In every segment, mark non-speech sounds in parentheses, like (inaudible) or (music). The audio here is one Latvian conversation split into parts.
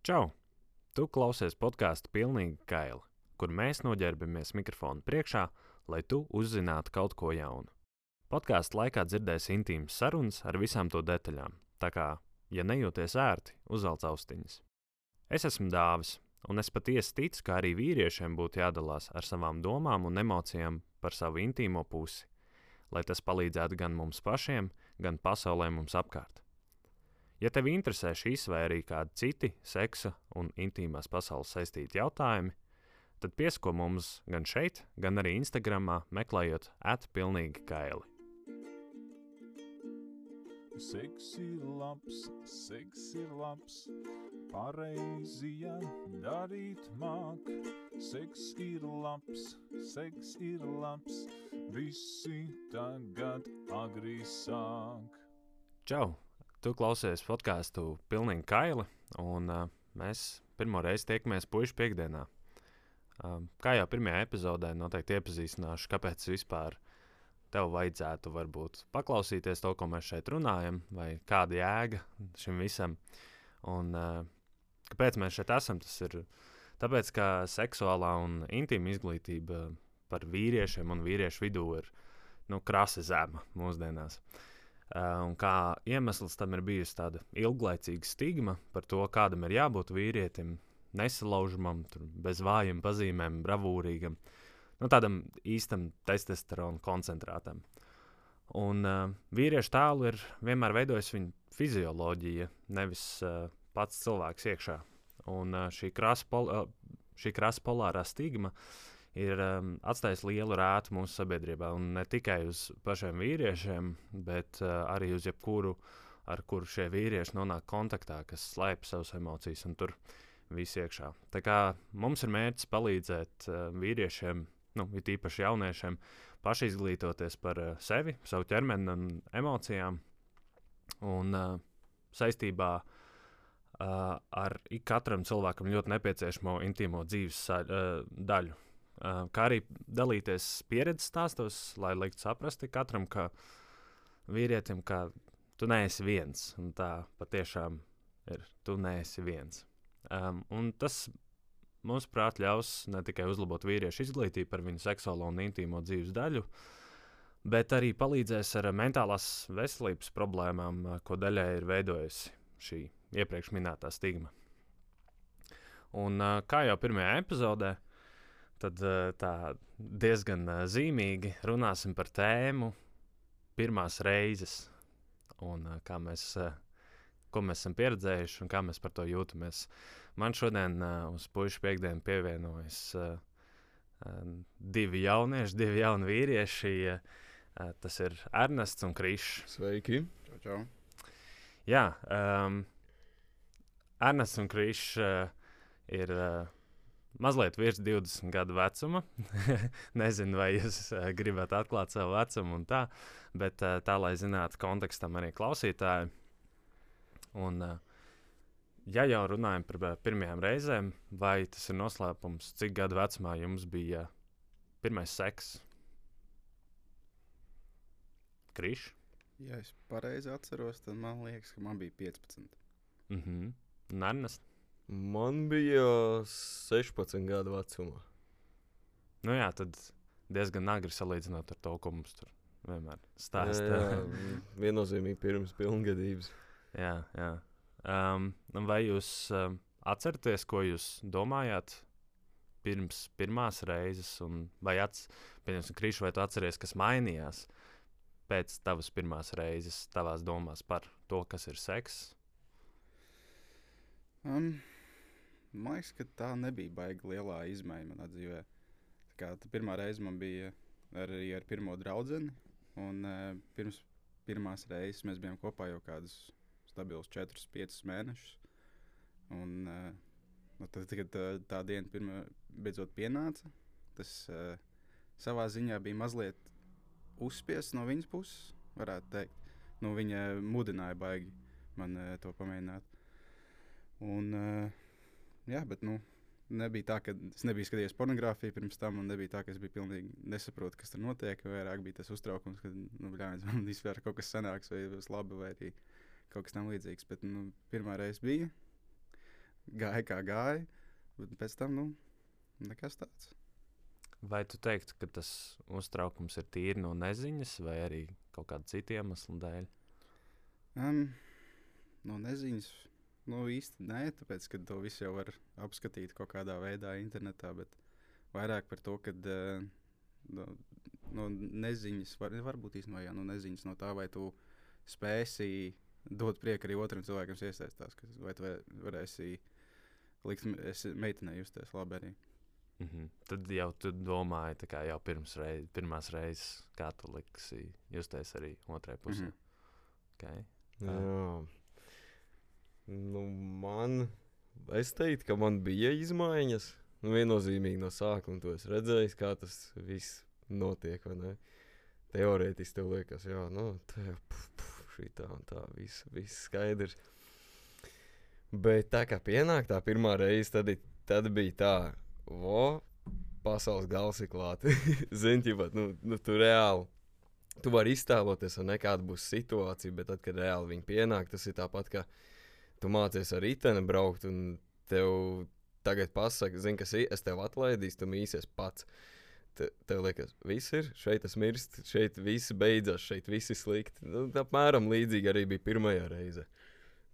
Čau! Tu klausies podkāstu pilnīgi kaili, kur mēs noģērbamies mikrofonu priekšā, lai tu uzzinātu kaut ko jaunu. Podkāstu laikā dzirdēsi intīmas sarunas ar visām to detaļām, tā kā, ja nejūties ērti, uzvelc austiņas. Es esmu Dāvis, un es patiesi ticu, ka arī vīriešiem būtu jādalās ar savām domām un emocijām par savu intīmo pusi, lai tas palīdzētu gan mums pašiem, gan pasaulē mums apkārt. Ja tev interesē šīs vai arī kādi citi seksa un intīmās pasaules saistīti jautājumi, tad piesko mums gan šeit, gan arī Instagramā, meklējot atpilnīgi kaili. Seks ir labs, seks ir labs, pareizi, darīt māk. Seks ir labs, seks ir labs, visi tagad agri sāk. Čau! Tu klausies podkāstu Pilnīgi Kaili, un uh, mēs pirmo reizi tiekamies puikas piekdienā. Uh, kā jau pirmajā epizodē, noteikti iepazīstināšu, kāpēc vispār tev vajadzētu varbūt paklausīties to, ko mēs šeit runājam, vai kāda jēga šim visam. Un, uh, kāpēc mēs šeit esam? Tas ir tāpēc, ka seksuālā un intīma izglītība par vīriešiem un vīriešu vidū ir nu, krasi zema mūsdienās. Uh, un kā iemesls tam ir bijusi tāda ilglaicīga stigma par to, kādam ir jābūt vīrietim, nesalaužamam, bez vājiem pazīmēm, bravūrīgam, nu, tādam īstam testosterona koncentrātam. Un uh, vīriešu tēlu ir vienmēr veidojis viņa fizioloģija, nevis uh, pats cilvēks iekšā. Un uh, šī krasa polārā stigma uh, ir um, atstājis lielu rētu mūsu sabiedrībā. Un ne tikai uz pašiem vīriešiem, bet uh, arī uz jebkuru, ar kuru šie vīrieši nonāk kontaktā, kas slēpj savas emocijas un tur viss iekšā. Tā kā mums ir mērķis palīdzēt uh, vīriešiem, nu, it īpaši jauniešiem, paši izglītoties par uh, sevi, savu ķermeni un emocijām. Un uh, saistībā uh, ar katram cilvēkam ļoti nepieciešamo intīmo dzīves uh, daļu kā arī dalīties pieredzes stāstos, lai liktu saprast katram, ka vīrietim, ka tu neesi viens. Un tā patiešām ir. Tu neesi viens. Um, un tas, mūsuprāt, ļaus ne tikai uzlabot vīriešu izglītību par viņu seksuālo un intīmo dzīves daļu, bet arī palīdzēs ar mentālās veselības problēmām, ko daļai ir veidojusi šī iepriekš minētā stigma. Un, kā jau pirmajā epizodē, uh, tad eh, tā diezgan eh, zīmīgi runāsim par tēmu pirmās reizes. Un eh, kā mēs, ko mēs esam pieredzējuši un kā mēs par to jūtamies. Man šodien uz puikas piekdienu pievienojas divi jaunieši, divi jauni vīrieši. Tas ir Ernests un Krišs. Sveiki! Čau, čau. Jā, um, Ernests un Krišs uh, ir uh, mazliet virs 20 gadu vecuma. (laughs) Nezinu, vai jūs uh, gribat atklāt savu vecumu un tā, bet uh, tā, lai zinātu kontekstam arī klausītāji. Un, uh, ja jau runājam par uh, pirmajām reizēm, vai tas ir noslēpums, cik gadu vecumā jums bija uh, pirmais seks? Krišs? Ja es pareizi atceros, tad man liekas, ka man bija 15. Mhm. Mm Nērnest? Man bija 16 gadu vecumā. Nu jā, tad diezgan agri salīdzinot ar to, ko mums tur vienmēr stāsta. Jā, jā, viennozīmīgi pirms pilngadības. jā, jā. Um, vai jūs um, atceraties, ko jūs domājāt pirms pirmās reizes, un vai atceraties, Krīš, vai tu atceries, kas mainījās pēc tavas pirmās reizes, tavās domās par to, kas ir seks? Um, Man liekas, ka tā nebija baigta lielā izmaiņa manā dzīvē. Tā kā, tā pirmā reize man bija arī ar pirmo draugu. Un uh, pirms pirmās reizes mēs bijām kopā jau kādus stabilus 4, 5 mēnešus. Un, uh, nu, tad, kad tā, tā diena pirma, beidzot pienāca, tas uh, savā ziņā bija mazliet uzspiests no viņas puses, varētu teikt. Nu, viņa mudināja baigi man uh, to pamēģināt. Un, uh, jā, bet nu, nebija tā, ka es nebiju skatījies pornogrāfiju pirms tam, un nebija tā, ka es biju pilnīgi nesaprotu, kas tur notiek. Vairāk bija tas uztraukums, ka nu, bļāņas, man vispār kaut kas sanāks, vai būs labi, vai arī kaut kas tam līdzīgs. Bet nu, pirmā reize bija. gāja kā gāja, bet pēc tam, nu, nekas tāds. Vai tu teiktu, ka tas uztraukums ir tīri no neziņas, vai arī kaut kāda cita iemesla dēļ? Um, no neziņas, nu īsti nē, tāpēc, ka to visu jau var apskatīt kaut kādā veidā internetā, bet vairāk par to, ka uh, no, no neziņas, var, varbūt īstenībā jā, no neziņas no tā, vai tu spēsi dot prieku arī otram cilvēkam, kas iesaistās, kas, vai tu var- varēsi likt meitenei justies labi arī. Mm -hmm. Tad jau tu domāji, kā jau pirms reiz, pirmās reizes, kā tu liksi justies arī otrai pusē. Mm. -hmm. okay. Jā. Nu, man, es teiktu, ka man bija izmaiņas. Nu, viennozīmīgi no sākuma to es redzēju, kā tas viss notiek. Teorētiski tev liekas, jā, nu, tā jau šī tā un tā, viss, viss skaidrs. Bet tā kā pienāk tā pirmā reize, tad, tad bija tā, o, pasaules gals ir klāta. (laughs) Zini, jau nu, nu, tu reāli tu vari iztēloties, kāda būs situācija, bet tad, kad reāli viņi pienāk, tas ir tāpat, kā tu mācies ar riteni braukt, un tev tagad pasaka, zini, kas ir, es tev atlaidīšu, tu mīsies pats. Te, tev liekas, viss ir, šeit tas mirst, šeit viss beidzas, šeit viss ir slikti. Nu, apmēram līdzīgi arī bija pirmajā reizē.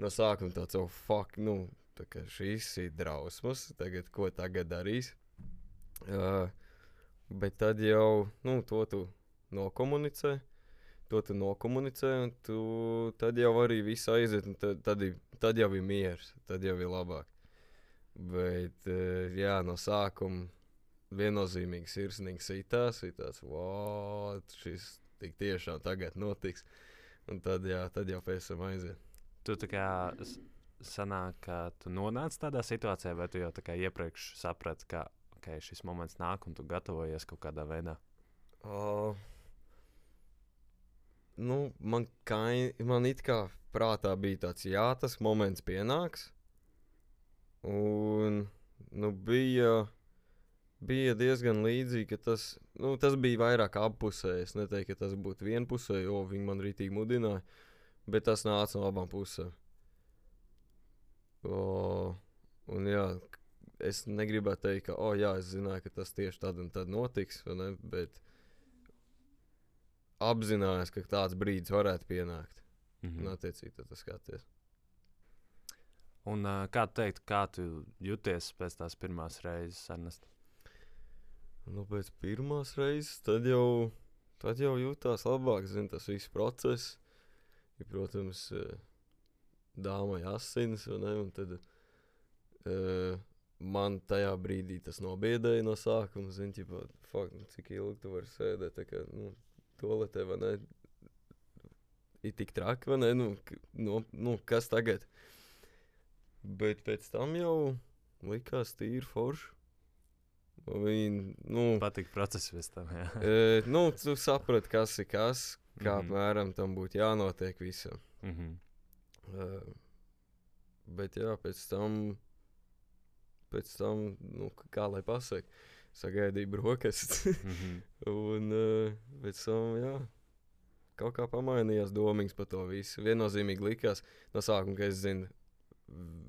No sākuma tāds, oh, fuck, nu, tā kā šīs ir drausmas, tagad ko tagad darīs. Uh, bet tad jau, nu, to tu nokomunicē. To tu nokomunicē, un tu, tad jau arī viss aiziet, un tad, tad, tad jau ir miers, tad jau ir labāk. Bet, eh, jā, no sākuma viennozīmīgi sirsnīgi sitās, ir tāds, wow, šis tik tiešām tagad notiks. Un tad, jā, tad jau pēc tam aiziet. Tu tā kā sanāk, ka tu nonāc tādā situācijā, vai tu jau tā kā iepriekš saprati, ka okay, šis moments nāk un tu gatavojies kaut kādā veidā. Uh, nu, man, kai, man it kā prātā bija tāds, jā, tas moments pienāks. Un nu, bija, bija diezgan līdzīgi, ka tas, nu, tas bija vairāk apusēji. Es neteiktu, ka tas būtu vienpusēji, jo viņi man rītīgi mudināja, bet tas nāca no abām pusēm. O, un jā, es negribētu teikt, ka, oh, jā, es zināju, ka tas tieši tad un tad notiks, ne, bet apzinājos, ka tāds brīdis varētu pienākt. Mhm. Un, attiecīgi, tas skaties. Un uh, kā teikt, kā tu jūties pēc tās pirmās reizes, Ernest? Nu, pēc pirmās reizes, tad jau, tad jau jūtās labāk, zin, tas viss process. Ir, protams, dāmai asins, vai ne? Un tad uh, man tajā brīdī tas nobiedēja no sākuma. Zin, ķipa, fuck, nu, cik ilgi tu vari sēdēt, tā kā, nu, toaletē, vai ne? Ir tik traki, vai ne? Nu, no, nu, kas tagad? Bet pēc tam jau likās tīri forši. Viņi, nu, Patīk process. Jā. (laughs) e, nu, tu saprati, kas ir kas, kā Mhm. apmēram tam būtu jānotiek visam. Mhm. Uh, bet jā, pēc tam, pēc tam nu, kā lai pasakā, sagaidīju brokastis. Mhm. (laughs) un uh, pēc tam, jā, kaut kā pamainījās domīgs par to visu. Viennozīmīgi likās no sākuma, ka es zinu.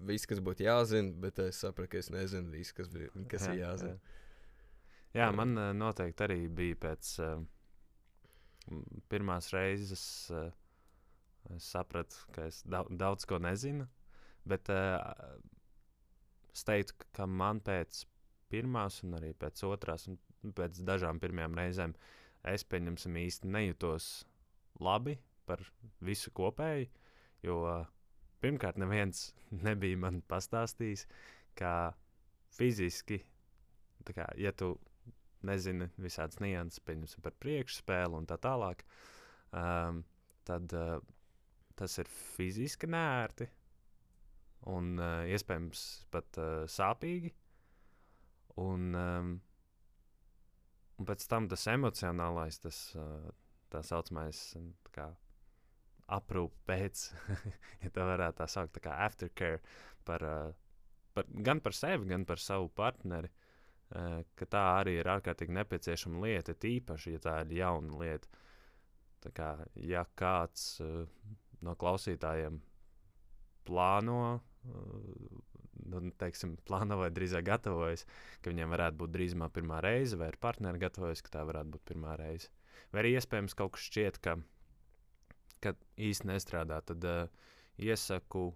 Viss, kas būtu jāzina, bet es sapratu, ka es nezinu visu, kas, bija, kas ir jāzina. Jā, jā man uh, noteikti arī bija pēc uh, pirmās reizes. Uh, es sapratu, ka es daudz, daudz ko nezinu. Bet uh, es teiktu, ka- ka man pēc pirmās, un arī pēc otrās, un pēc dažām pirmajām reizēm, es pieņemsim īsti nejūtos labi par visu kopēju. Jo uh, pirmkārt, neviens (laughs) nebija man pastāstījis, ka fiziski, kā, ja tu nezini visādas nianses, pieņemsim par priekšspēli un tā tālāk, um, tad uh, tas ir fiziski nērti un uh, iespējams pat uh, sāpīgi. Un, um, un pēc tam tas emocionālais, tas uh, tā saucamais aprūpe pēc, (laughs) ja tā varētu tā saukt, tā kā aftercare par, uh, par, gan par sevi, gan par savu partneri. Uh, ka tā arī ir ārkārtīgi nepieciešama lieta, tīpaši, ja tā ir jauna lieta. Tā kā, ja kāds uh, no klausītājiem plāno uh, nu, teiksim, plāno vai drīzāk gatavojas, ka viņiem varētu būt drīzumā pirmā reize, vai ir partneri gatavojas, ka tā varētu būt pirmā reize. Vai arī iespējams kaut kas šķiet, ka, ka īsti nestrādā, tad uh, iesaku,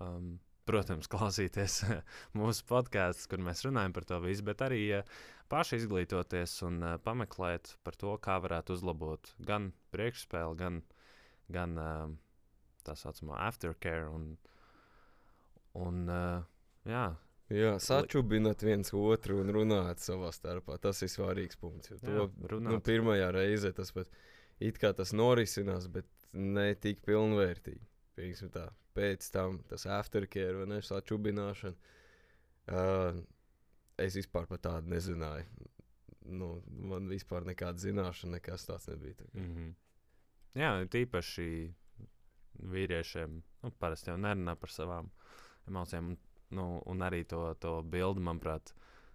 um, protams, (laughs) klausīties mūsu podkāstus, kur mēs runājam par to visu, bet arī uh, paši izglītoties un uh, pameklēt par to, kā varētu uzlabot gan priekšspēli, gan, gan uh, tā saucamo aftercare. Un, un, uh, jā, Jā, sačubināt viens otru un runāt savā starpā. Tas ir svarīgs punkts. To, jā, nu, pirmajā reizē tas pat it kā tas norisinās, bet ne tik pilnvērtīgi. Tā. Pēc tam tas aftercare vai ne, sačubināšana. Uh, es vispār par tādu nezināju. Nu, man vispār nekāda zināšana, nekas tāds nebija. Tā. Mm -hmm. Jā, tīpaši vīriešiem nu, parasti jau nerunā par savām emocijām. Un, nu, un arī to, to bildi, manuprāt,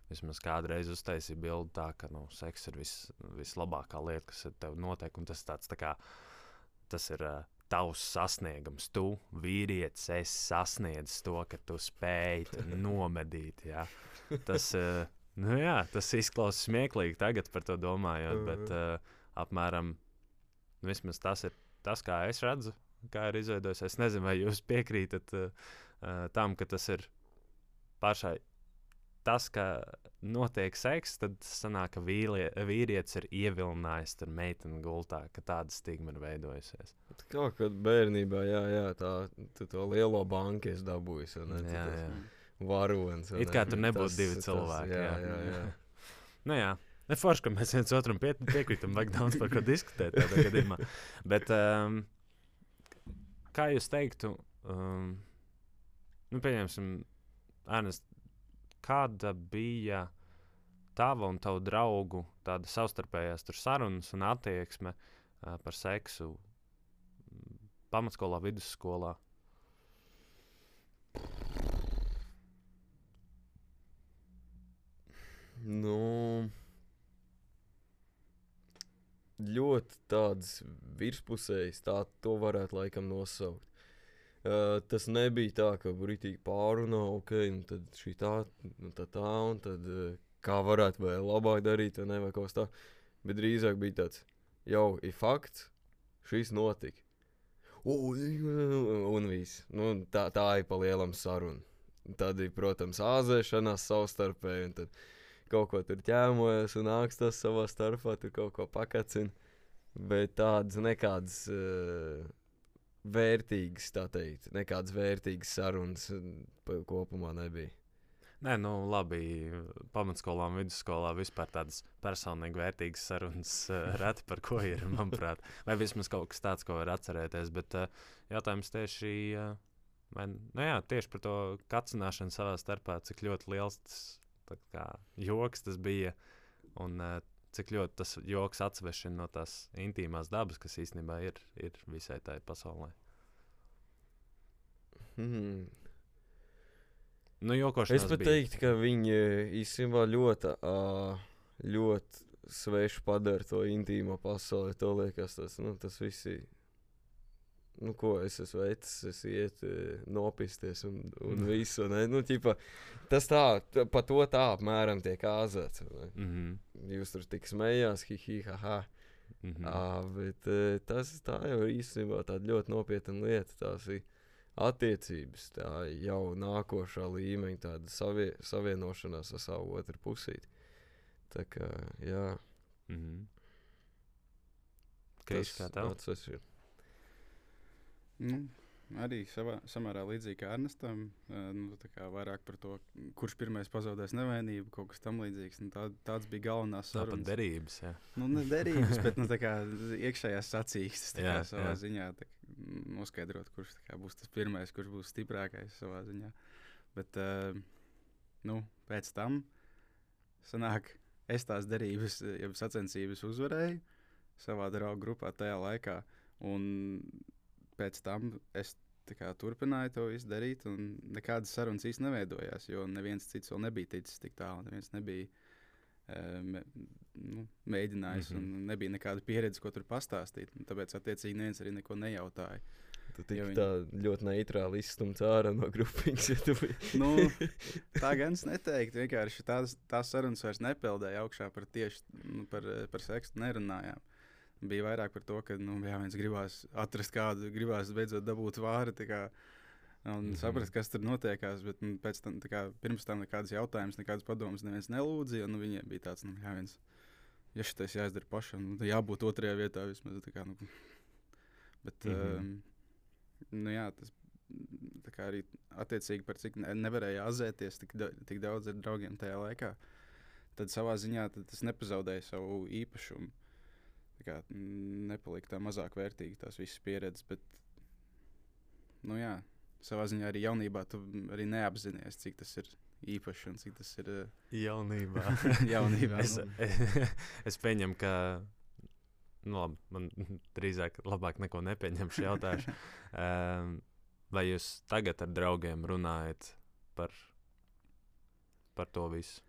vismaz kādreiz uztaisīja bildi tā, ka nu, seks ir vis, vislabākā lieta, kas ir tev notiek. Un tas, tāds, tā kā, tas ir uh, tavs sasniegums. Tu, vīrietis, esi sasniedzis to, ka tu spēj te (laughs) nomedīt. Jā. Tas, uh, nu, jā, tas izklausās smieklīgi tagad par to domājot, bet uh, apmēram nu, tas ir tas, kā es redzu, kā ir izveidojis. Es nezinu, vai jūs piekrītat uh, uh, tam, ka tas ir pašai. Tas, ka notiek seks, tad sanāk, ka vīlie, vīrietis ir ievilinājis ar meiteni gultā, ka tāda stigma ir veidojusies. Kaut kad bērnībā, jā, jā tā, tu to lielo banku es dabūju. vai ne, tu Jā, jā. Varonis. It kā tur nebūtu Tas- divi tas- cilvēki. Jā, jā, jā. (laughs) nu, jā. Ne forši, ka mēs viens otram pie, piekrītam, vajag daudz par ko diskutēt. Bet, um, kā jūs teiktu, um, nu, pieņemsim, Ernest, kāda bija tava un tavu draugu tāda savstarpējās sarunas un attieksme uh, par seksu mm, pamatskolā, vidusskolā? Nu, ļoti tāds virspusējs, tā to varētu laikam nosaukt. Uh, tas nebija tā, ka brīvīgi pārunā, ok, nu tad šī tā, nu tad tā, un tad uh, kā varētu vēl labāk darīt, vai ne, vai kaut kas tā. Bet drīzāk bija tāds, jau ir fakts, šis notika. Un, un viss. Nu, tā, tā ir pa lielam saruna. Tad ir, protams, āzēšanās savstarpēji, un tad kaut ko tur ķēmojas un ākstas savā starpā, tur kaut ko pakacina. Bet tādas nekādas uh, vērtīgas, tā teikt, nekādas vērtīgas sarunas pa- kopumā nebija. Nē, nu labi. Pamatskolā vidusskolā vispār tādas personīgi vērtīgas sarunas uh, (laughs) reti par ko ir, manuprāt. Vai vismaz kaut kas tāds, ko var atcerēties. Bet uh, jautājums tieši, uh, vai, nu, jā, tieši par to kacināšanu savā starpā, cik ļoti liels tas kā, joks tas bija. Un, uh, Cik ļoti tas joks atsvešina no tās intīmās dabas, kas īstenībā ir, ir visai tai pasaulē. Hmm. Nu, Es pat teiktu, ka viņi eh, īstenībā ļoti, ļoti svešu padara to intīmo pasauli. To liekas, tas, nu, tas viss ir. Nu, ko es esmu veicis, es ietu nopisties un, un Mm. (laughs) visu. Ne? Nu, ķipa, tas tā, pa to tā apmēram tiek āzēts. Mm -hmm. Jūs tur tik smējās, hi, hi, ha, ha. Mm -hmm. À, bet eh, tas tā jau ir īstenībā tāda ļoti nopietna lieta. Tās ir attiecības, tā jau nākošā līmeņa, tāda savie, savienošanās ar savu otru pusīti. Tā kā, jā, Mm -hmm. Kā tev? tāds tas ir. Nu, arī savā, samērā līdzīgi kā Ernestam. Nu, kā vairāk par to, kurš pirmais pazaudēs nevainību, kaut kas tamlīdzīgs. Nu, tā, tāds bija galvenās Tāpat sarunas. derības. Jā. Nu, ne derības, bet nu, kā iekšējās sacīkstes kā Jā, savā jā. ziņā kā noskaidrot, kurš kā būs tas pirmais, kurš būs stiprākais savā ziņā. Bet uh, nu, pēc tam sanāk, es tās derības, jau sacensības uzvarēju savā draugu grupā tajā laikā. Un pēc tam es kā, turpināju to visu darīt, un nekādas sarunas īstenībā neveidojās, jo neviens cits vēl nebija ticis tik tālu. Neviens nebija eh, me, nu, mēģinājis, mm Mhm. -hmm. un nebija nekāda pieredze, ko tur pastāstīt. Tāpēc, attiecīgi, neviens arī neko nejautāja. Tu tik viņi- tā ļoti neitrāli izstumts ārā no grupiņas. Ja tu. (laughs) Nu, (laughs) tā gan es neteiktu. Vienkārši tās, tās sarunas vairs nepeldēja augšā par tieši nu, par, par seksu. Nerunājām. Bija vairāk par to, ka nu, jā, viens gribās atrast kādu, gribās beidzot dabūt vāri. Kā, un mm. -hmm. saprast, kas tur notiekās. Bet nu, tam, kā, pirms tam nekādas jautājumas, nekādas padomas neviens nelūdza. Nu, viņiem bija tāds, nu, jā, viens, ja šis jāizdara pašam, nu, jābūt otrajā vietā vismaz. Kā, nu, bet, mm. -hmm. um, nu, jā, tas arī attiecīgi par cik ne, nevarēja azēties tik, da, tik daudz ar draugiem tajā laikā, tad savā ziņā tad tas nepazaudēja savu īpašumu. Tā kā nepalika tā mazāk vērtīga tās visas pieredzes, bet, nu jā, savā ziņā arī jaunībā tu arī neapzinājies, cik tas ir īpaši un cik tas ir eh, Jaunībā. (laughs) jaunībā. es, nu. (laughs) es pieņemu, ka. Nu, labi, man drīzāk labāk neko nepieņemšu jautājumu. um, (laughs) vai jūs tagad ar draugiem runājat par, par to visu?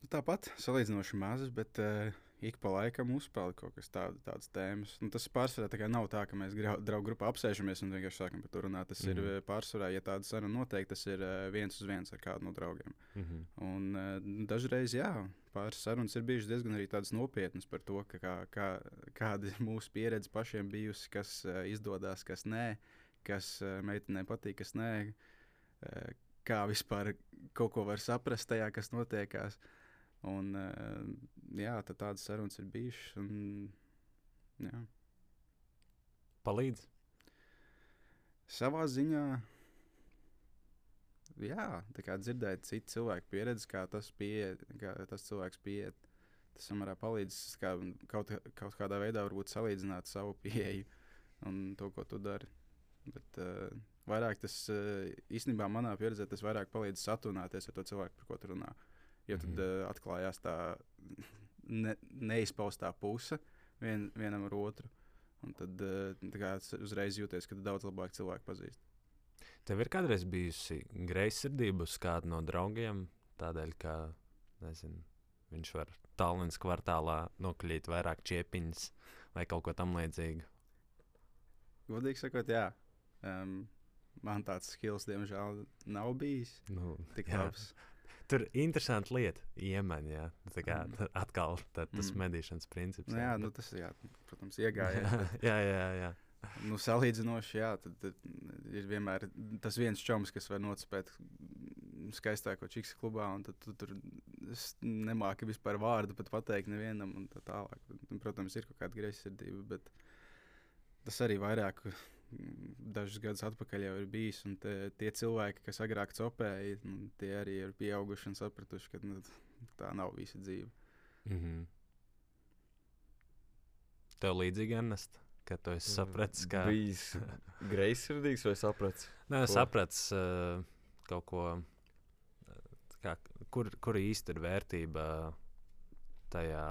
Nu, Tāpat salīdzinoši mazas, bet uh, ik pa laikam uzspēlē kaut kas tāds, tādas tēmas. Nu, tas pārsvarā tā nav tā, ka mēs draugu grupā apsēžamies un vienkārši sākam par to runāt. Tas mm Mhm. -hmm. ir eh, pārsvarā, ja tāda saruna notiek, tas ir uh, viens uz viens ar kādu no draugiem. Mm -hmm. Un uh, dažreiz, jā, pāris sarunas ir bijušas diezgan arī tādas nopietnas par to, ka kā, kā, kāda ir mūsu pieredze pašiem bijusi, kas uh, izdodas, kas nē, kas uh, meitenēm patīk, kas nē. Uh, kā vispār kaut ko var saprast tajā, kas notiekās. Un, uh, jā, tad tādas sarunas ir bijušas. Un, jā. Palīdz. Savā ziņā, jā, tā kā dzirdēt citu cilvēku pieredzi, kā tas, pie, kā tas cilvēks pieiet, tas samērā palīdz kā, kaut, kaut kādā veidā varbūt salīdzināt savu pieeju un to, ko tu dari. Bet uh, vairāk tas uh, īstenībā manā pieredzē, tas vairāk palīdz saturnēties ar to cilvēku, par ko tu runā. Jo tad Mhm. uh, atklājās tā ne, neizpaustā puse vien, vienam ar otru. Un tad uh, uzreiz jūties, ka daudz labāk cilvēku pazīst. Tev ir kādreiz bijusi greizsirdība uz kādu no draugiem, tādēļ, ka nezinu, viņš var Tallinas kvartālā nokļūt vairāk čiepiņas vai kaut ko tamlīdzīgu. Godīgi sakot, jā. Um, man tāds skills, diemžēl, nav bijis Nu, tik jā. labs. Tur ir interesanti lieta, iemaņa. Jā. Tā kā Mm. (laughs) atkal tā, tas Mm. medīšanas princips. Nu, jā, nu, tas, jā, protams, iegāja. (laughs) jā, jā, jā. nu, salīdzinoši, jā, tad, tad ir vienmēr tas viens čoms, kas var nocipēt skaistāko čiksu klubā, un tad tu tur nemāki vispār vārdu pat pateikt nevienam, un tā tālāk. Un, protams, ir kaut kāda greizsirdība, bet tas arī vairāk dažus gadus atpakaļ jau ir bijis, un te, tie cilvēki, kas agrāk copēja, nu, tie arī ir pieauguši un sapratuši, ka nu, tā nav visa dzīve. Mm -hmm. Tev līdzīgi, Ernest, ka tu esi sapratis, ka. Bijis greizsirdīgs vai saprats? Nē, sapratu uh, kaut ko, uh, kā, kur, kur īsti ir vērtība tajā,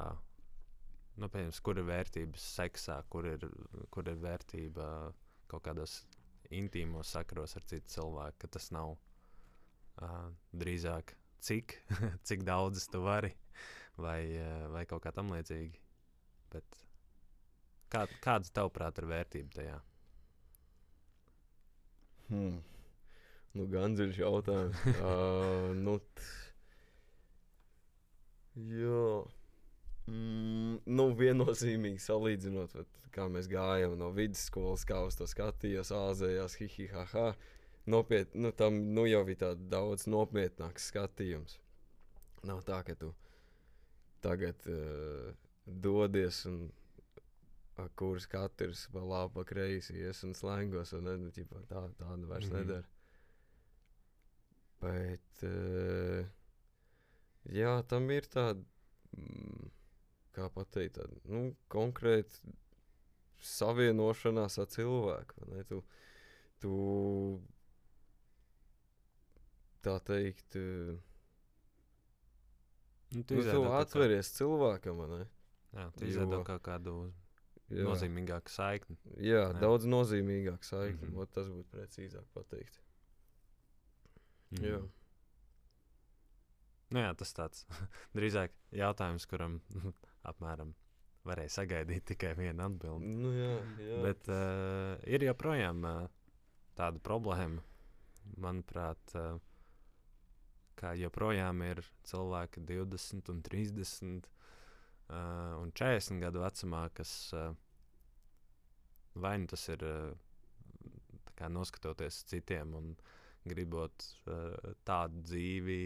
nu, piemēram, kur ir vērtība seksā, kur ir, kur ir vērtība kaut kādos intīmos sakaros ar citu cilvēku, ka tas nav uh, drīzāk cik, (laughs) cik daudz tu vari vai, uh, vai kaut kā tam līdzīga. Bet kā, kāda tavuprāt ir vērtība tajā? Hmm. Nu, gan dziļš jautājums. uh, nu, t... Jā. Mm, nu, viennozīmīgi salīdzinot, vat, kā mēs gājām no vidusskolas, kā uz to skatījos, āzējās, hihihaha. Nopietni, nu, tam nu, jau bija tāds daudz nopietnāks skatījums. Nav tā, ka tu tagad uh, dodies un kurš katrs pa labi, pa kreisi ies un slēngos. Un, ne, nu, ķipa, tā tāda vairs mm -hmm. nedara. Bet, uh, jā, tam ir tāda, mm, kā pateikt, tāda nu, konkrēta savienošanās ar cilvēku. ne? Tu, tu tā teikt, Nu, tu, izveido tu kaut kā- atveries cilvēkam. Jā, tu izveido kaut kādu Jā. nozīmīgāku saikni. Jā, Jā. daudz nozīmīgāk saikni. Mm -hmm. Tas būtu precīzāk pateikt. Mhm. Jā. Nu, jā, tas tāds (laughs) drīzāk jautājums, kuram apmēram varēja sagaidīt tikai vienu atbildi. Nu, jā, jā. Bet uh, ir joprojām uh, tāda problēma, manuprāt, uh, ka joprojām ir cilvēki 20, un 30 uh, un 40 gadu vecumā, kas uh, vai nu tas ir uh, noskatoties citiem un gribot uh, tādu dzīvi,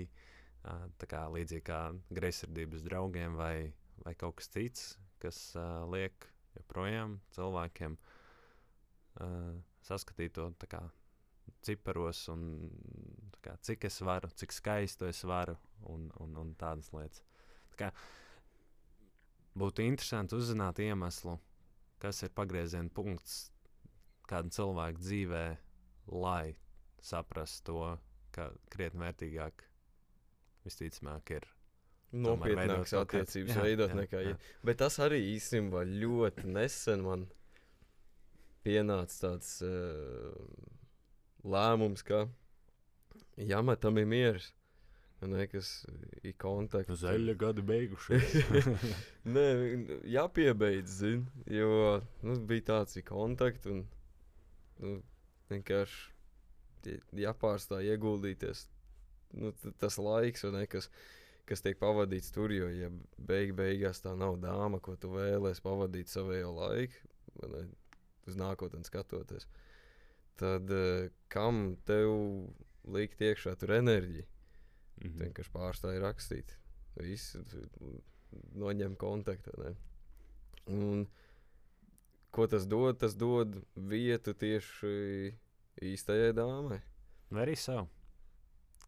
uh, tā kā līdzīgi kā greizsirdības draugiem vai, vai kaut kas cits, kas uh, liek joprojām cilvēkiem uh, saskatīt to tā kā, ciparos, un kā, cik es varu, cik skaistu es varu, un, un, un tādas lietas. Tā kā, būtu interesanti uzzināt iemeslu, kas ir pagrieziena punkts kāda cilvēka dzīvē, lai saprastu to, ka krietni vērtīgāk visticamāk ir Nopietnākas kaut attiecības jā, veidot jā, nekā. jā. Ja. Bet tas arī īstenībā ļoti nesen man pienāca tāds uh, lēmums, ka jāmetam ir miers. Ne, kas ir kontakts. Zaļa gada beigušies. (laughs) Nē, jāpiebeidz, zin, jo nu, bija tāds kontakts un nu, vienkārši jā- jāpārstāj ieguldīties. Nu, tas laiks, kas, kas tiek pavadīts tur, jo, ja beig, beigās tā nav dāma, ko tu vēlēsies pavadīt savējo laiku, ne, uz nākotni skatoties, tad eh, kam tev likt iekšā tur enerģiju? Tu Mhm. vienkārši pārstāji rakstīt. Viss tu noņem kontaktu. Un, ko tas dod? Tas dod vietu tieši īstajai dāmai. Vai arī sev?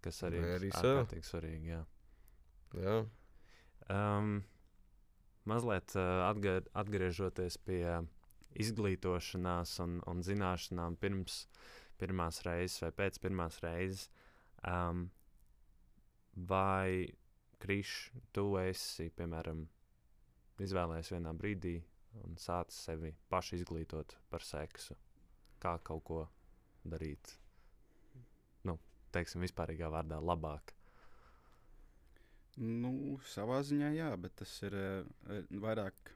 Kas arī ir ārkārtīgi svarīgi. Jā. Jā, Um, mazliet uh, atga atgriežoties pie izglītošanās un, un zināšanām pirms pirmās reizes vai pēc pirmās reizes. Um, vai Krišs, tu esi, piemēram, izvēlējies vienā brīdī un sācis sevi pašu izglītot par seksu? Kā kaut ko darīt? Nu, teiksim, vispārīgā vārdā labāk. Nu, savā ziņā jā, bet tas ir uh, vairāk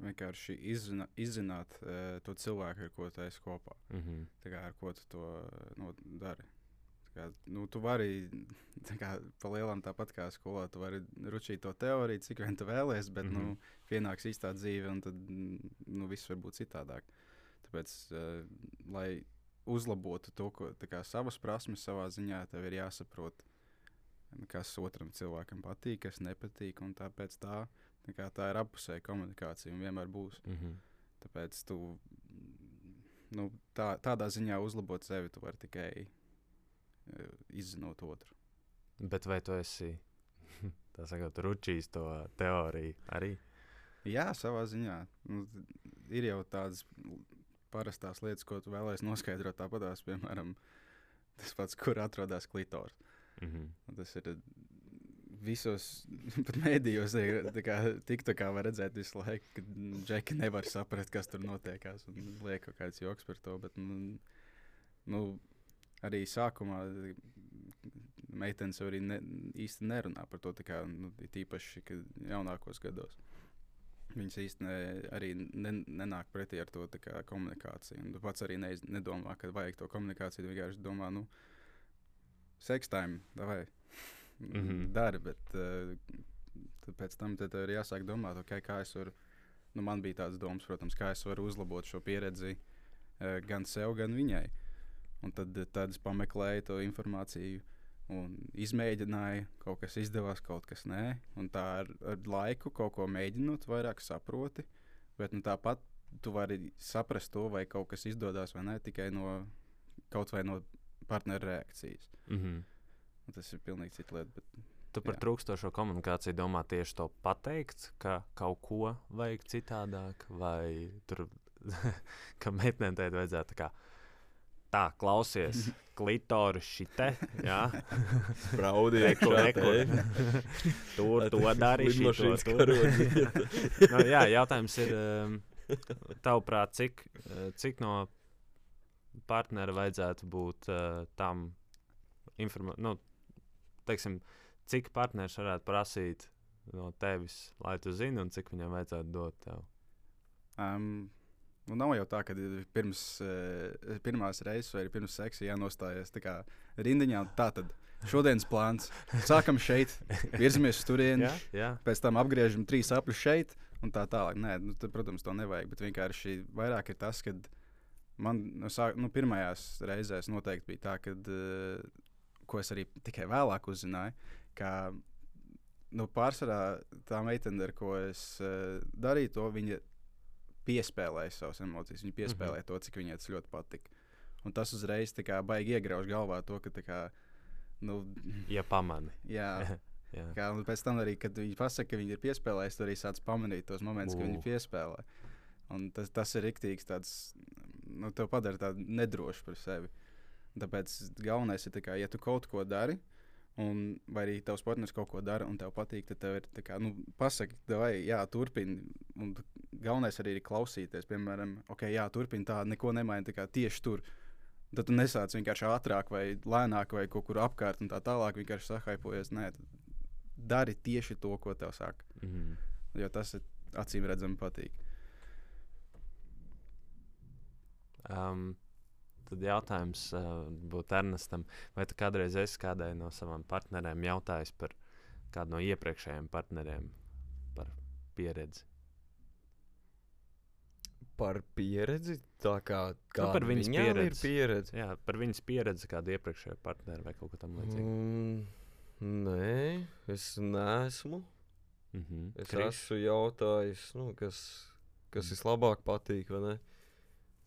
vienkārši izzina, izzināt uh, to cilvēku, ar ko tu esi kopā. Mm -hmm. Kā, ar ko tu to eh, nu, dari. Kā, nu, tu vari, (laughs) tā kā pa lielam tāpat kā skolā, tu vari ručīt to teoriju, cik vien tu vēlēsies, bet mm -hmm. nu, pienāks īstā dzīve, un tad nu, viss var būt citādāk. Tāpēc, uh, lai uzlabotu to, ko, kā, savas prasmes savā ziņā, tev ir jāsaprot, kas otram cilvēkam patīk, kas nepatīk, un tāpēc tā, tā, tā ir apusēja komunikācija un vienmēr būs. Mm -hmm. Tāpēc tu, nu, tā, tādā ziņā uzlabot sevi, tu vari tikai uh, izzinot otru. Bet vai tu esi (laughs) tā sakot, ručījis to teoriju arī? Jā, savā ziņā. Nu, ir jau tādas parastās lietas, ko tu vēlēsies noskaidrot. Tāpatās, piemēram, tas pats, kur atrodas klitors. Mm -hmm. Tas ir visos, (laughs) mēdījos, kā, tik tā kā var redzēt visu laiku, ka džeki nevar saprast, kas tur notiekās. Liek kaut kāds joks par to. Bet, nu, nu, arī sākumā meitenes jau arī ne, īsti nerunā par to. Kā, nu, it īpaši kad jaunākos gados. Viņas īsti ne, arī ne, nenāk pretī ar to kā, komunikāciju. Un tu pats arī neiz, nedomā, ka vajag to komunikāciju. Tu vienkārši domā, nu, sekstājumi, vai (laughs) mm. -hmm. dari. Bet uh, pēc tam tev ir jāsāk domāt, okay, kā es varu. Nu, man bija tāds domas, protams, kā es varu uzlabot šo pieredzi uh, gan sev, gan viņai. Un tad, tad es pameklēju to informāciju un izmēģināju. Kaut kas izdevās, kaut kas nē. Un tā ar, ar laiku kaut ko mēģinot, vairāk saproti. Bet nu, tāpat tu vari saprast to, vai kaut kas izdodas vai nē, tikai no kaut vai no partneru reakcijas. Mm -hmm. Un tas ir pilnīgi cita lieta. Bet, Tu par Jā. trūkstošo komunikāciju domā tieši to pateikt, ka kaut ko vajag citādāk, vai tur, (laughs) ka meitenēm teikt, vajadzētu tā kā. Tā, klausies, klitoris šitē, jā, (laughs) Braudi, reku, iekšā reku. te. (laughs) tur to šito, Lidmašīnas tur. karodziņa. nu, jā, jautājums ir, um, tavuprāt, cik, uh, cik no partnera vajadzētu būt uh, tam informācijam, nu, teiksim, cik partneris varētu prasīt no tevis, lai tu zini, un cik viņam vajadzētu dot tev? Um, nu nav jau tā, ka ir pirms, uh, pirmās reizes vai pirms seksa jānostājas rindiņā. Tā tad šodienas plāns. Sākam šeit, virzamies uz turieni, Jā, jā. pēc tam apgriežam trīs apļus šeit un tā tālāk. Nē, nu, tad, protams, to nevajag. Bet vienkārši vairāk ir tas, ka man no sāk, nu, pirmajās reizēs noteikti bija tā, ka, uh, ko es arī tikai vēlāk uzzināju, ka nu, pārsvarā tā meitene, ar ko es uh, darīju, to viņa piespēlēja savas emocijas. Viņa piespēlēja mm -hmm. to, cik viņai tas ļoti patika. Un tas uzreiz kā baigi iegrauž galvā to, ka tā kā. Nu, (laughs) Ja pamani. jā, (laughs) jā. kā, pēc tam arī, kad viņi pasaka, ka viņi ir piespēlējuši, tad arī sāc pamanīt tos momentus, kad viņi piespēlē. Un tas, tas ir rīktīgs, tāds, nu, tev padara tādu nedrošu par sevi. Tāpēc galvenais ir, kā, ja tu kaut ko dari, un, vai arī tavs partneris kaut ko dara, un tev patīk, tad tev ir tā kā, nu, pasaki, vai jā, turpini. Un galvenais arī ir klausīties, piemēram, ok, jā, turpini tā, neko nemaini tā kā tieši tur. Tad tu nesāc vienkārši ātrāk, vai lēnāk, vai kaut kur apkārt, un tā tālāk vienkārši sahaipojies. Nē, dari tieši to, ko tev saka. Mhm. Jo tas ir acīm redzami patīk. Um, tad jautājums uh, būtu Ernestam, vai tu kādreiz esi kādai no savām partnerēm jautājis par kādu no iepriekšējiem partneriem par pieredzi? Par pieredzi, tā kā Nu, par viņas pieredzi. pieredze. Jā, par viņas pieredzi, kāda iepriekšējā partneri vai kaut ko tamlīdzīgu. Mm, nē, es neesmu. Mm -hmm. Es esmu jautājis, nu, kas, kas vislabāk patīk, vai ne?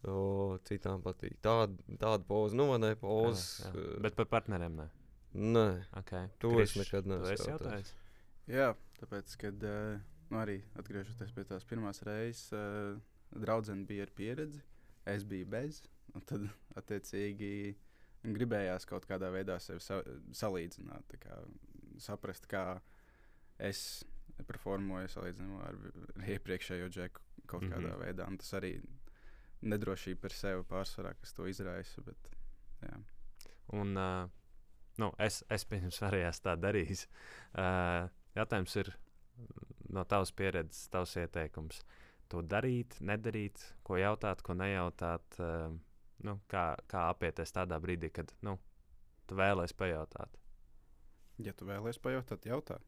O, citām patīk. Tāda, tāda poza, nu, vai ne? Poza. Bet par partneriem nē. Nē, Okay. to es nekad Tu neesmu esi jautājis. Jā, tāpēc, kad eh, nu, arī atgriežoties pie tās pirmās reizes, uh, draudzene bija ar pieredzi, es biju bez. Tad, (laughs) attiecīgi, gribējās kaut kādā veidā sevi sa salīdzināt, tā kā, saprast, kā es performoju salīdzinājumā ar, ar iepriekšējo džeku kaut mm -hmm. kādā veidā. Un tas arī nedrošība par sevi pārsvarā, kas to izraisa. Bet, jā. Un, uh, nu, es, es pirms arī esmu tā darījis. Uh, jautājums ir no tavas pieredzes, tavs ieteikums. To darīt, nedarīt, ko jautāt, ko nejautāt. Uh, nu, kā, kā apieties tādā brīdī, kad nu, tu vēlēsies pajautāt. Ja tu vēlēsies pajautāt, jautā.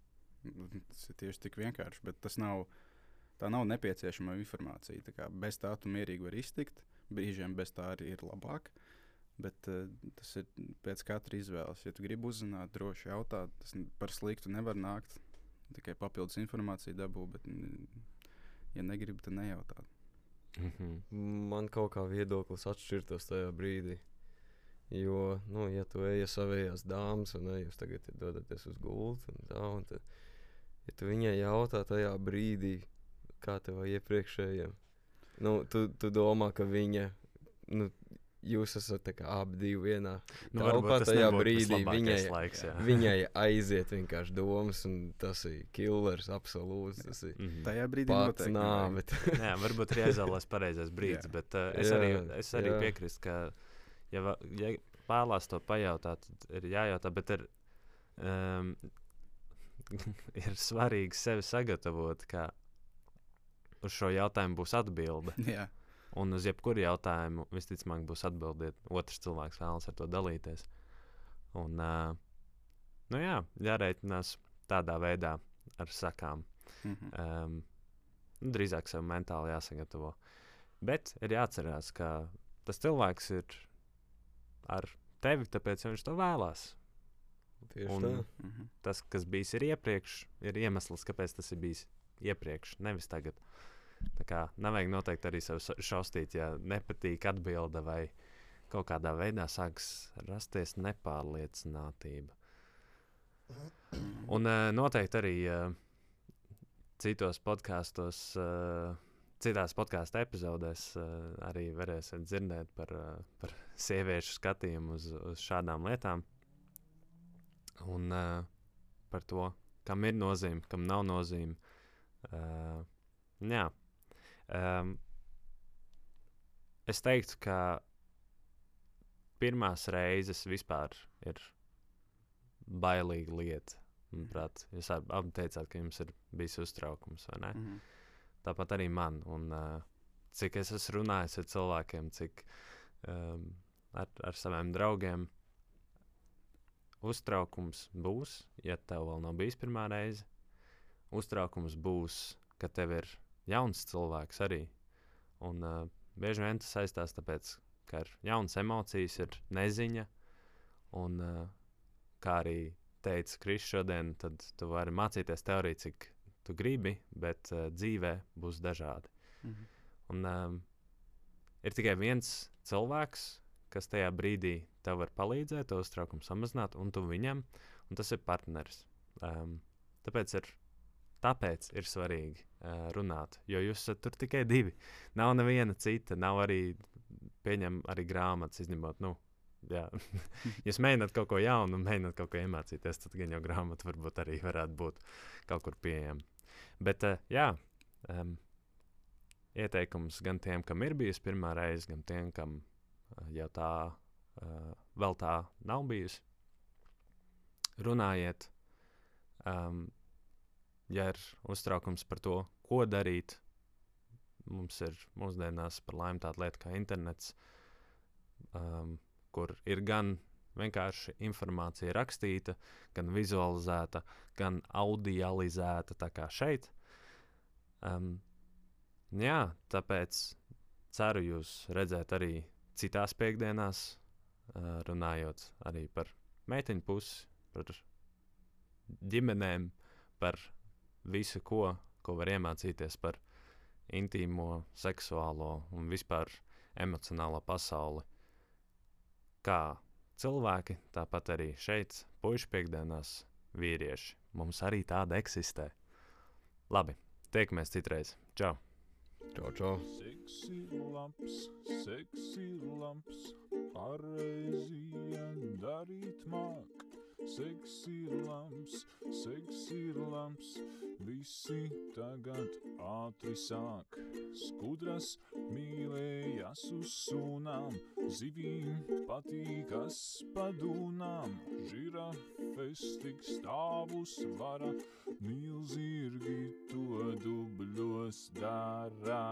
Tas ir tieši tik vienkārši, bet tas nav. Tā nav nepieciešama informācija. Tā kā bez tā tu mierīgi vari iztikt. Brīžiem bez tā arī ir labāk. Bet uh, tas ir pēc katra izvēles. Ja tu gribi uzzināt, droši jautāt. Tas par sliktu nevar nākt. Tikai papildus informāciju dabū. Bet, ja negribi, tad nejautā. Mm -hmm. Man kaut kā viedoklis atšķirtos tajā brīdī. Jo, nu, ja tu ej ar savējās dāmas, un ne, jūs tagad dodaties uz gultu, un tā, un tad, ja tu viņai jautā tajā brīdī, kā tev iepriekšējiem, nu, tu, tu domā, ka viņa, nu, jūs esat tā kā abi divi vienā. Nu, tas tajā brīdī viņai- laiks, jā. Viņai aiziet vienkārši domas, un tas ir killers, absolūts. Tas ir Mhm. Tajā brīdī pats nāve. Jā, (laughs) varbūt arī aizvēlēs pareizais (laughs) brīdis, Jā. bet uh, es, Jā, arī, es arī piekrītu, ka, ja, ja vēlās to pajautāt, tad ir jājautā, bet ir, um, (laughs) ir svarīgi sevi sagatavot, ka uz šo jautājumu būs atbilde. (laughs) Jā, Un uz jebkuru jautājumu visticamāk būs atbildēt. Otrs cilvēks vēlas ar to dalīties. Un, uh, nu jā, jārēķinās tādā veidā ar sakām. mhm. Um, nu, drīzāk sev mentāli jāsagatavo. Bet ir jāatcerās, ka tas cilvēks ir ar tevi, tāpēc viņš to vēlās. Tieši Un- tā. Mhm. Tas, kas bijis ir iepriekš, ir iemesls, kāpēc tas ir bijis iepriekš, nevis tagad. Tā kā nevajag noteikti arī sev šausmīt, ja nepatīk atbilde vai kaut kādā veidā sāks rasties nepārliecinātība. Un uh, noteikti arī uh, citos podkāstos, uh, citās podkāstu epizodēs arī varēsiet dzirdēt par, par sieviešu skatījumu uz, uz šādām lietām. Un par to, kam ir nozīme, kam nav nozīme. Uh, jā. Um, es teiktu, ka pirmās reizes vispār ir bailīga lieta. Manuprāt, jūs ab- abi teicāt, ka jums ir bijis uztraukums, ne? Mhm. Tāpat arī man. Un, uh, cik es esmu runājis ar cilvēkiem, cik um, ar, ar saviem draugiem, uztraukums būs, ja tev vēl nav bijis pirmā reize. Uztraukums būs, ka tev ir jauns cilvēks arī. Un uh, bieži vien tas saistās tāpēc, ka ir jaunas emocijas, ir neziņa. Un, uh, kā arī teica Kris šodien, tad tu vari mācīties teoriju, cik tu gribi, bet uh, dzīvē būs dažādi. Mhm. Un um, ir tikai viens cilvēks, kas tajā brīdī tev var palīdzēt, to uztraukumu samazināt, un tu viņam, un tas ir partneris. Um, tāpēc, ir, tāpēc ir svarīgi uh, runāt, jo jūs esat tur tikai divi. Nav neviena cita, nav arī, pieņem, arī grāmatas izņemot. Nu, jā. (laughs) jūs mēģināt kaut ko jaunu, mēģināt kaut ko iemācīties, tad gan jau grāmata varbūt arī varētu būt kaut kur pieejama. Bet, uh, jā, um, ieteikums gan tiem, kam ir bijusi pirmā reize, gan tiem, kam uh, jau tā uh, vēl tā nav bijusi. Runājiet, um, ja ir uztraukums par to, ko darīt. Mums ir mūsdienās par laimi tāda lieta kā internets, um, kur ir gan vienkārši informācija rakstīta, gan vizualizēta, gan audializēta, tā kā šeit. Um, Jā, tāpēc ceru jūs redzēt arī citās piekdienās, uh, runājot arī par meiteņu pusi, par ģimenēm, par visu, ko, ko var iemācīties par intīmo, seksuālo un vispār emocionālo pasauli. Kā cilvēki, tāpat arī šeit, puikas piekdienās, vīrieši. Mums arī tāda eksistē. Labi, tiekamies citreiz. Čau! Čau, čau. Seks ir labs, seks ir labs, pareizi darīt māk. Seks ir labs, seks ir labs, visi tagad ātri sāk. Skudras mīlējas uz sunām, zivīm patīkas padūnām. Žirafes tik stāvus vara, milzīgi to dubļos dara.